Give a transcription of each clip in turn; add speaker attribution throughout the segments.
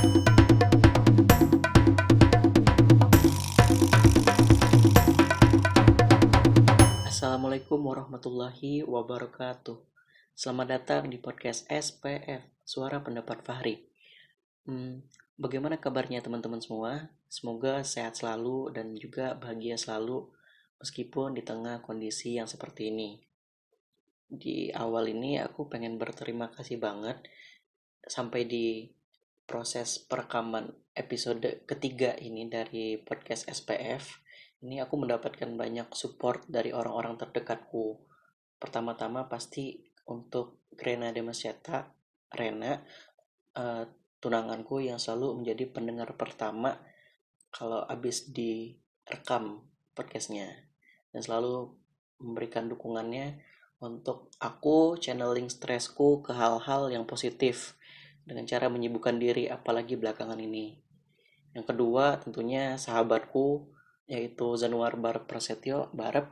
Speaker 1: Assalamualaikum warahmatullahi wabarakatuh. Selamat datang di podcast SPF, Suara Pendapat Fahri. Hmm, bagaimana kabarnya teman-teman semua? Semoga sehat selalu dan juga bahagia selalu meskipun di tengah kondisi yang seperti ini. Di awal ini aku pengen berterima kasih banget sampai di proses perekaman episode ketiga ini dari podcast SPF ini aku mendapatkan banyak support dari orang-orang terdekatku. Pertama-tama pasti untuk Rena Demasyata, Rena, uh, tunanganku yang selalu menjadi pendengar pertama kalau habis direkam podcastnya dan selalu memberikan dukungannya untuk aku channeling stresku ke hal-hal yang positif dengan cara menyibukkan diri apalagi belakangan ini. Yang kedua tentunya sahabatku yaitu Zanuar Barep Prasetyo Barep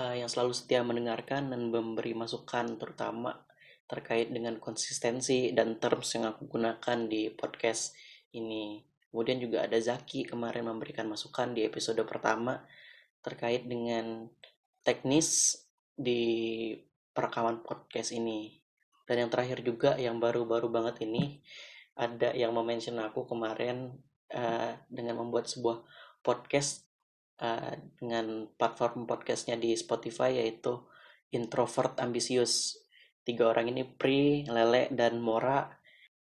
Speaker 1: uh, yang selalu setia mendengarkan dan memberi masukan terutama terkait dengan konsistensi dan terms yang aku gunakan di podcast ini. Kemudian juga ada Zaki kemarin memberikan masukan di episode pertama terkait dengan teknis di perekaman podcast ini. Dan yang terakhir juga yang baru-baru banget ini ada yang mention aku kemarin uh, dengan membuat sebuah podcast uh, dengan platform podcastnya di Spotify yaitu Introvert Ambisius. Tiga orang ini Pri, Lele, dan Mora.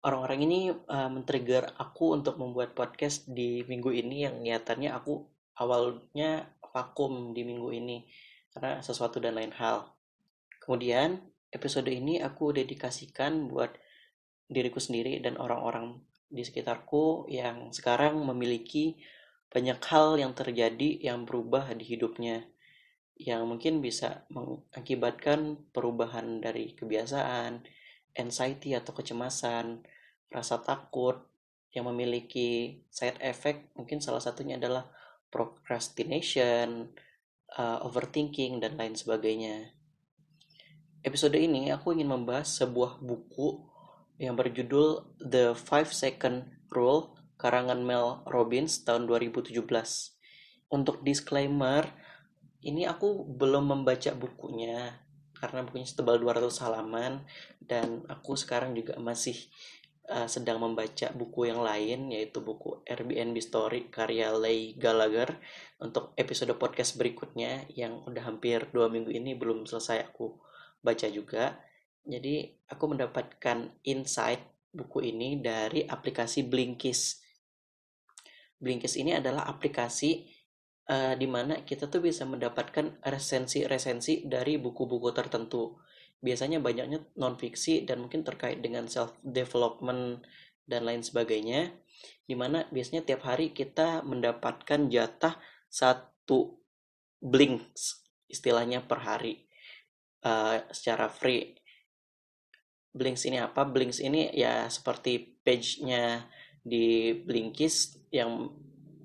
Speaker 1: Orang-orang ini uh, men-trigger aku untuk membuat podcast di minggu ini yang nyatanya aku awalnya vakum di minggu ini karena sesuatu dan lain hal. Kemudian episode ini aku dedikasikan buat diriku sendiri dan orang-orang di sekitarku yang sekarang memiliki banyak hal yang terjadi yang berubah di hidupnya yang mungkin bisa mengakibatkan perubahan dari kebiasaan, anxiety atau kecemasan, rasa takut yang memiliki side effect mungkin salah satunya adalah procrastination, uh, overthinking dan lain sebagainya. Episode ini aku ingin membahas sebuah buku yang berjudul The Five Second Rule karangan Mel Robbins tahun 2017. Untuk disclaimer, ini aku belum membaca bukunya karena bukunya setebal 200 halaman dan aku sekarang juga masih uh, sedang membaca buku yang lain yaitu buku Airbnb Story karya Leigh Gallagher untuk episode podcast berikutnya yang udah hampir dua minggu ini belum selesai aku baca juga jadi aku mendapatkan insight buku ini dari aplikasi Blinkist Blinkist ini adalah aplikasi uh, di mana kita tuh bisa mendapatkan resensi-resensi dari buku-buku tertentu. Biasanya banyaknya non-fiksi dan mungkin terkait dengan self-development dan lain sebagainya. Di mana biasanya tiap hari kita mendapatkan jatah satu blinks istilahnya per hari uh, secara free. Blinks ini apa? Blinks ini ya seperti page-nya di Blinkist yang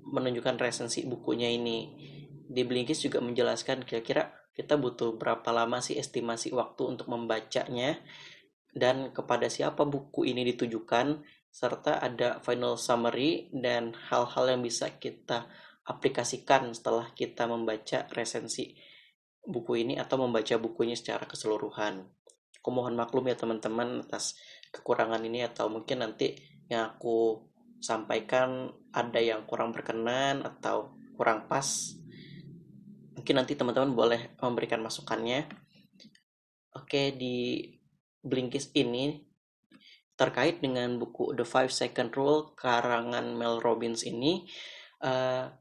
Speaker 1: menunjukkan resensi bukunya ini. Di Blinkist juga menjelaskan kira-kira kita butuh berapa lama sih estimasi waktu untuk membacanya dan kepada siapa buku ini ditujukan serta ada final summary dan hal-hal yang bisa kita aplikasikan setelah kita membaca resensi buku ini atau membaca bukunya secara keseluruhan. Aku mohon maklum ya teman-teman atas kekurangan ini atau mungkin nanti yang aku sampaikan ada yang kurang berkenan atau kurang pas mungkin nanti teman-teman boleh memberikan masukannya oke di Blinkist ini terkait dengan buku The Five Second Rule karangan Mel Robbins ini uh,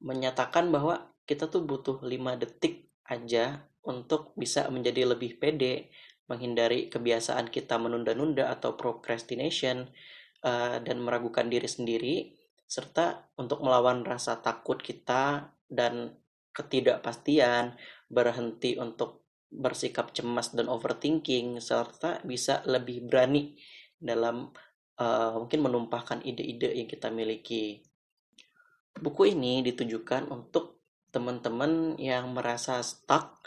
Speaker 1: menyatakan bahwa kita tuh butuh 5 detik aja untuk bisa menjadi lebih pede menghindari kebiasaan kita menunda-nunda atau procrastination uh, dan meragukan diri sendiri serta untuk melawan rasa takut kita dan ketidakpastian berhenti untuk bersikap cemas dan overthinking serta bisa lebih berani dalam uh, mungkin menumpahkan ide-ide yang kita miliki. Buku ini ditujukan untuk teman-teman yang merasa stuck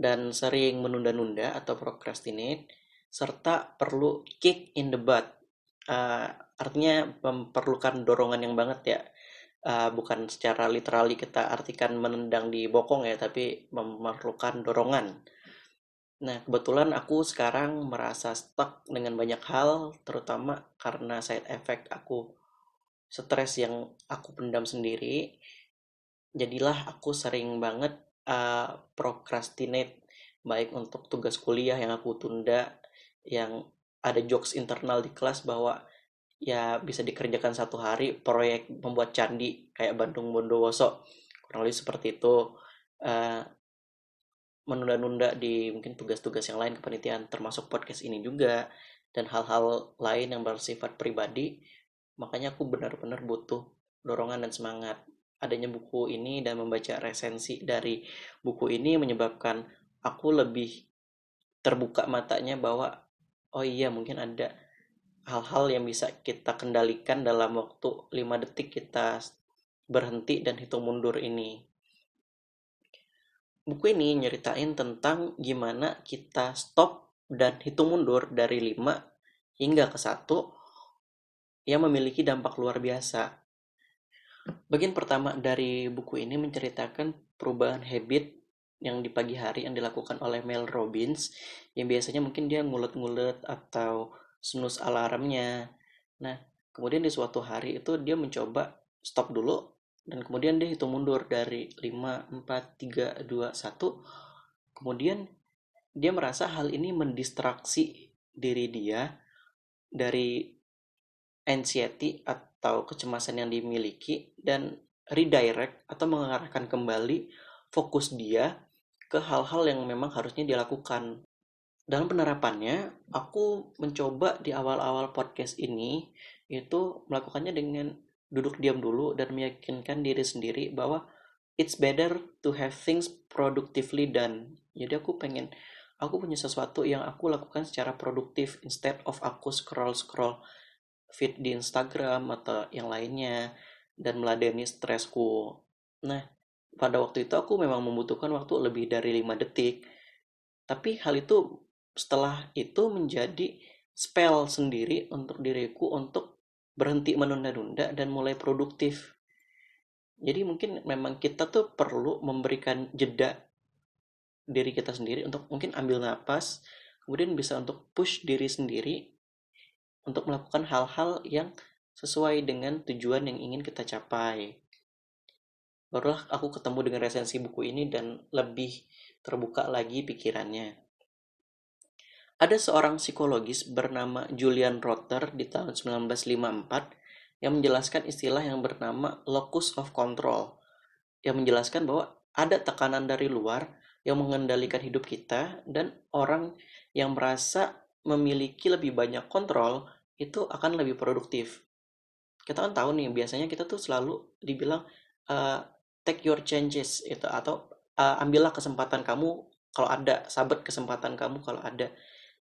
Speaker 1: dan sering menunda-nunda atau procrastinate serta perlu kick in the butt. Uh, artinya memerlukan dorongan yang banget ya. Uh, bukan secara literally kita artikan menendang di bokong ya tapi memerlukan dorongan. Nah kebetulan aku sekarang merasa stuck dengan banyak hal terutama karena side effect aku stres yang aku pendam sendiri jadilah aku sering banget uh, procrastinate baik untuk tugas kuliah yang aku tunda yang ada jokes internal di kelas bahwa ya bisa dikerjakan satu hari proyek membuat candi kayak Bandung Bondowoso kurang lebih seperti itu uh, menunda-nunda di mungkin tugas-tugas yang lain kepanitiaan termasuk podcast ini juga dan hal-hal lain yang bersifat pribadi makanya aku benar-benar butuh dorongan dan semangat adanya buku ini dan membaca resensi dari buku ini menyebabkan aku lebih terbuka matanya bahwa oh iya mungkin ada hal-hal yang bisa kita kendalikan dalam waktu 5 detik kita berhenti dan hitung mundur ini. Buku ini nyeritain tentang gimana kita stop dan hitung mundur dari 5 hingga ke 1 yang memiliki dampak luar biasa. Bagian pertama dari buku ini menceritakan perubahan habit yang di pagi hari yang dilakukan oleh Mel Robbins yang biasanya mungkin dia ngulet-ngulet atau snooze alarmnya. Nah kemudian di suatu hari itu dia mencoba stop dulu dan kemudian dia hitung mundur dari 5, 4, 3, 2, 1 kemudian dia merasa hal ini mendistraksi diri dia dari anxiety atau kecemasan yang dimiliki dan redirect atau mengarahkan kembali fokus dia ke hal-hal yang memang harusnya dilakukan. Dalam penerapannya, aku mencoba di awal-awal podcast ini itu melakukannya dengan duduk diam dulu dan meyakinkan diri sendiri bahwa it's better to have things productively done. Jadi aku pengen aku punya sesuatu yang aku lakukan secara produktif instead of aku scroll-scroll feed di Instagram atau yang lainnya dan meladeni stresku. Nah, pada waktu itu aku memang membutuhkan waktu lebih dari 5 detik. Tapi hal itu setelah itu menjadi spell sendiri untuk diriku untuk berhenti menunda-nunda dan mulai produktif. Jadi mungkin memang kita tuh perlu memberikan jeda diri kita sendiri untuk mungkin ambil nafas, kemudian bisa untuk push diri sendiri untuk melakukan hal-hal yang sesuai dengan tujuan yang ingin kita capai barulah aku ketemu dengan resensi buku ini dan lebih terbuka lagi pikirannya. Ada seorang psikologis bernama Julian Rotter di tahun 1954 yang menjelaskan istilah yang bernama locus of control yang menjelaskan bahwa ada tekanan dari luar yang mengendalikan hidup kita dan orang yang merasa memiliki lebih banyak kontrol itu akan lebih produktif. Kita kan tahu nih biasanya kita tuh selalu dibilang uh, take your chances itu atau uh, ambillah kesempatan kamu kalau ada sahabat kesempatan kamu kalau ada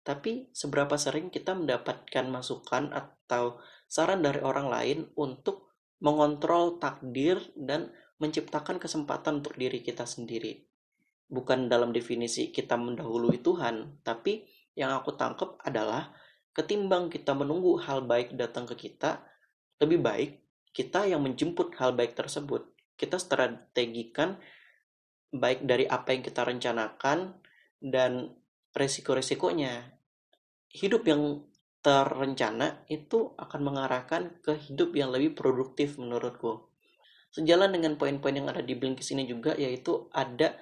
Speaker 1: tapi seberapa sering kita mendapatkan masukan atau saran dari orang lain untuk mengontrol takdir dan menciptakan kesempatan untuk diri kita sendiri bukan dalam definisi kita mendahului Tuhan tapi yang aku tangkap adalah ketimbang kita menunggu hal baik datang ke kita lebih baik kita yang menjemput hal baik tersebut kita strategikan baik dari apa yang kita rencanakan dan resiko-resikonya. Hidup yang terencana itu akan mengarahkan ke hidup yang lebih produktif menurutku. Sejalan dengan poin-poin yang ada di Blinkist ini juga yaitu ada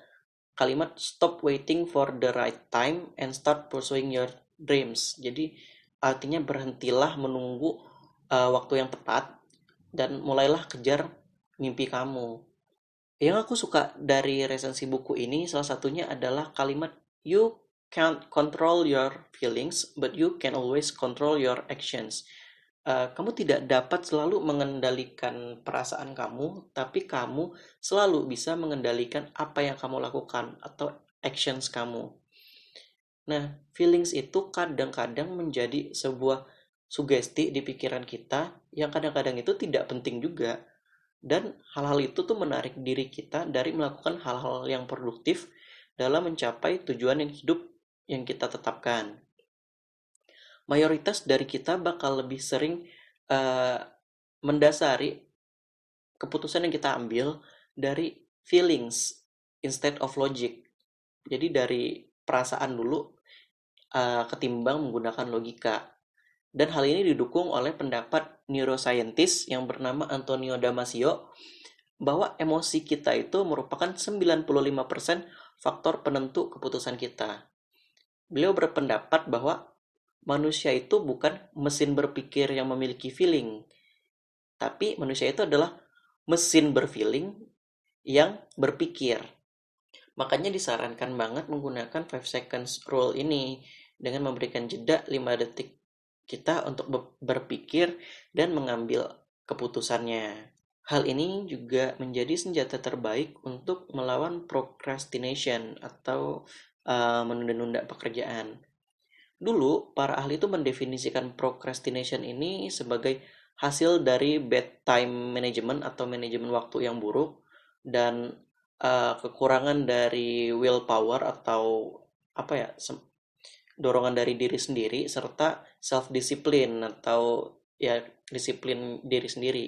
Speaker 1: kalimat stop waiting for the right time and start pursuing your dreams. Jadi artinya berhentilah menunggu uh, waktu yang tepat dan mulailah kejar mimpi kamu. Yang aku suka dari resensi buku ini salah satunya adalah kalimat you can't control your feelings but you can always control your actions. Uh, kamu tidak dapat selalu mengendalikan perasaan kamu, tapi kamu selalu bisa mengendalikan apa yang kamu lakukan atau actions kamu. Nah, feelings itu kadang-kadang menjadi sebuah sugesti di pikiran kita yang kadang-kadang itu tidak penting juga dan hal-hal itu tuh menarik diri kita dari melakukan hal-hal yang produktif dalam mencapai tujuan yang hidup yang kita tetapkan. Mayoritas dari kita bakal lebih sering uh, mendasari keputusan yang kita ambil dari feelings instead of logic. Jadi dari perasaan dulu uh, ketimbang menggunakan logika. Dan hal ini didukung oleh pendapat neuroscientist yang bernama Antonio Damasio bahwa emosi kita itu merupakan 95% faktor penentu keputusan kita. Beliau berpendapat bahwa manusia itu bukan mesin berpikir yang memiliki feeling, tapi manusia itu adalah mesin berfeeling yang berpikir. Makanya disarankan banget menggunakan 5 seconds rule ini dengan memberikan jeda 5 detik kita untuk berpikir dan mengambil keputusannya. Hal ini juga menjadi senjata terbaik untuk melawan procrastination atau uh, menunda-nunda pekerjaan. Dulu, para ahli itu mendefinisikan procrastination ini sebagai hasil dari bad time management atau manajemen waktu yang buruk dan uh, kekurangan dari willpower atau apa ya dorongan dari diri sendiri serta self discipline atau ya disiplin diri sendiri.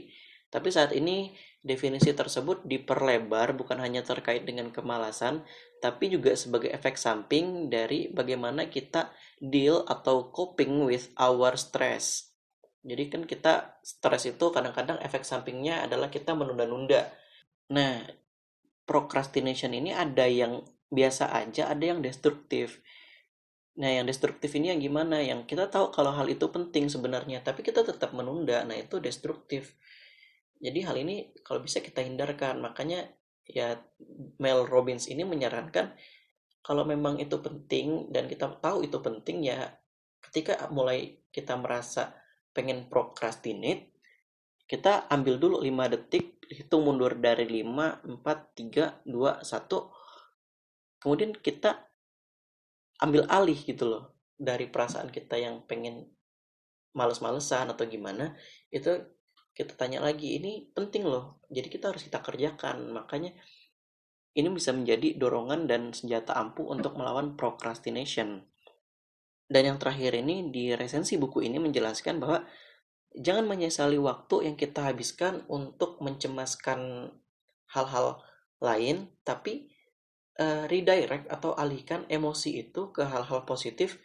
Speaker 1: Tapi saat ini definisi tersebut diperlebar bukan hanya terkait dengan kemalasan, tapi juga sebagai efek samping dari bagaimana kita deal atau coping with our stress. Jadi kan kita stres itu kadang-kadang efek sampingnya adalah kita menunda-nunda. Nah, procrastination ini ada yang biasa aja, ada yang destruktif. Nah, yang destruktif ini yang gimana? Yang kita tahu kalau hal itu penting sebenarnya, tapi kita tetap menunda. Nah, itu destruktif. Jadi hal ini kalau bisa kita hindarkan. Makanya ya Mel Robbins ini menyarankan kalau memang itu penting dan kita tahu itu penting ya ketika mulai kita merasa pengen procrastinate, kita ambil dulu 5 detik, hitung mundur dari 5, 4, 3, 2, 1. Kemudian kita ambil alih gitu loh dari perasaan kita yang pengen males-malesan atau gimana itu kita tanya lagi ini penting loh jadi kita harus kita kerjakan makanya ini bisa menjadi dorongan dan senjata ampuh untuk melawan procrastination dan yang terakhir ini di resensi buku ini menjelaskan bahwa jangan menyesali waktu yang kita habiskan untuk mencemaskan hal-hal lain tapi uh, redirect atau alihkan emosi itu ke hal-hal positif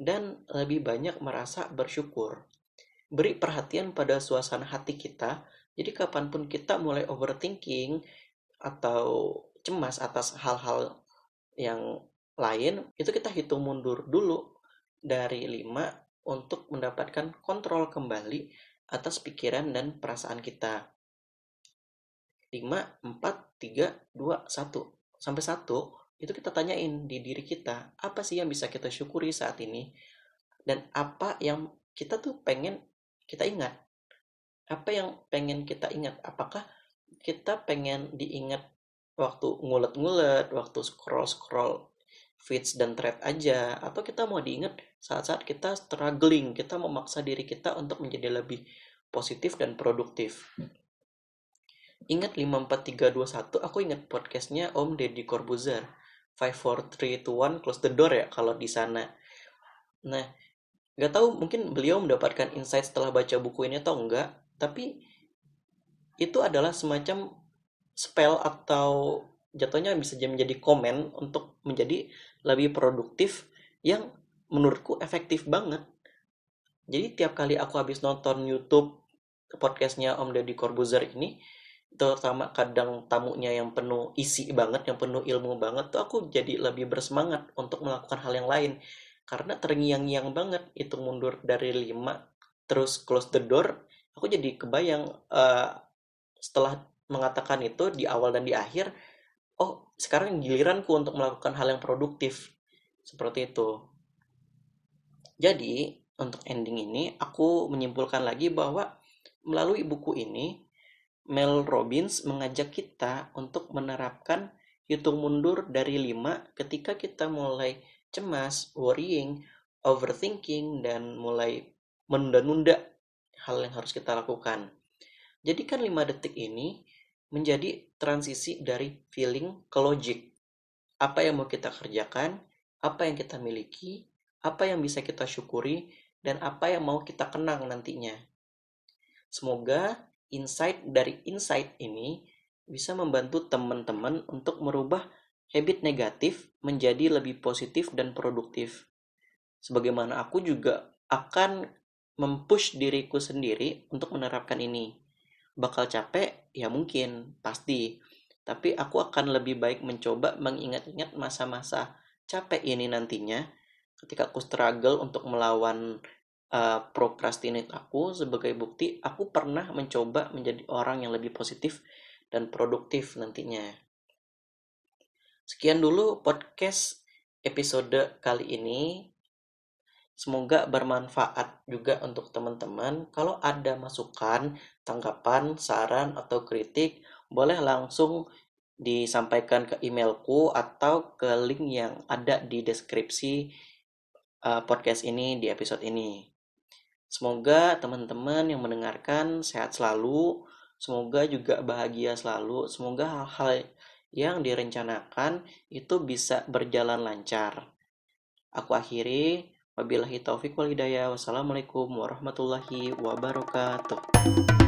Speaker 1: dan lebih banyak merasa bersyukur. Beri perhatian pada suasana hati kita, jadi kapan pun kita mulai overthinking atau cemas atas hal-hal yang lain, itu kita hitung mundur dulu dari 5 untuk mendapatkan kontrol kembali atas pikiran dan perasaan kita. 5, 4, 3, 2, 1 sampai satu itu kita tanyain di diri kita apa sih yang bisa kita syukuri saat ini? Dan apa yang kita tuh pengen kita ingat apa yang pengen kita ingat apakah kita pengen diingat waktu ngulet-ngulet waktu scroll-scroll feeds dan thread aja atau kita mau diingat saat-saat kita struggling kita memaksa diri kita untuk menjadi lebih positif dan produktif Ingat 54321, aku ingat podcastnya Om Deddy Corbuzier. 54321 close the door ya kalau di sana. Nah, nggak tahu mungkin beliau mendapatkan insight setelah baca buku ini atau enggak, tapi itu adalah semacam spell atau jatuhnya bisa menjadi komen untuk menjadi lebih produktif yang menurutku efektif banget. Jadi tiap kali aku habis nonton YouTube podcastnya Om Deddy Corbuzier ini, terutama kadang tamunya yang penuh isi banget, yang penuh ilmu banget tuh aku jadi lebih bersemangat untuk melakukan hal yang lain karena terngiang-ngiang banget itu mundur dari lima terus close the door aku jadi kebayang uh, setelah mengatakan itu di awal dan di akhir oh sekarang giliranku untuk melakukan hal yang produktif. Seperti itu. Jadi untuk ending ini aku menyimpulkan lagi bahwa melalui buku ini Mel Robbins mengajak kita untuk menerapkan hitung mundur dari 5 ketika kita mulai cemas, worrying, overthinking, dan mulai menunda-nunda hal yang harus kita lakukan. Jadikan 5 detik ini menjadi transisi dari feeling ke logic. Apa yang mau kita kerjakan, apa yang kita miliki, apa yang bisa kita syukuri, dan apa yang mau kita kenang nantinya. Semoga insight dari insight ini bisa membantu teman-teman untuk merubah habit negatif menjadi lebih positif dan produktif. Sebagaimana aku juga akan mempush diriku sendiri untuk menerapkan ini. Bakal capek? Ya mungkin, pasti. Tapi aku akan lebih baik mencoba mengingat-ingat masa-masa capek ini nantinya ketika aku struggle untuk melawan uh, procrastinate aku sebagai bukti aku pernah mencoba menjadi orang yang lebih positif dan produktif nantinya. Sekian dulu podcast episode kali ini. Semoga bermanfaat juga untuk teman-teman. Kalau ada masukan, tanggapan, saran, atau kritik, boleh langsung disampaikan ke emailku atau ke link yang ada di deskripsi uh, podcast ini di episode ini. Semoga teman-teman yang mendengarkan sehat selalu, semoga juga bahagia selalu, semoga hal-hal yang direncanakan itu bisa berjalan lancar. Aku akhiri Wabillahi taufik wal hidayah. Wassalamualaikum warahmatullahi wabarakatuh.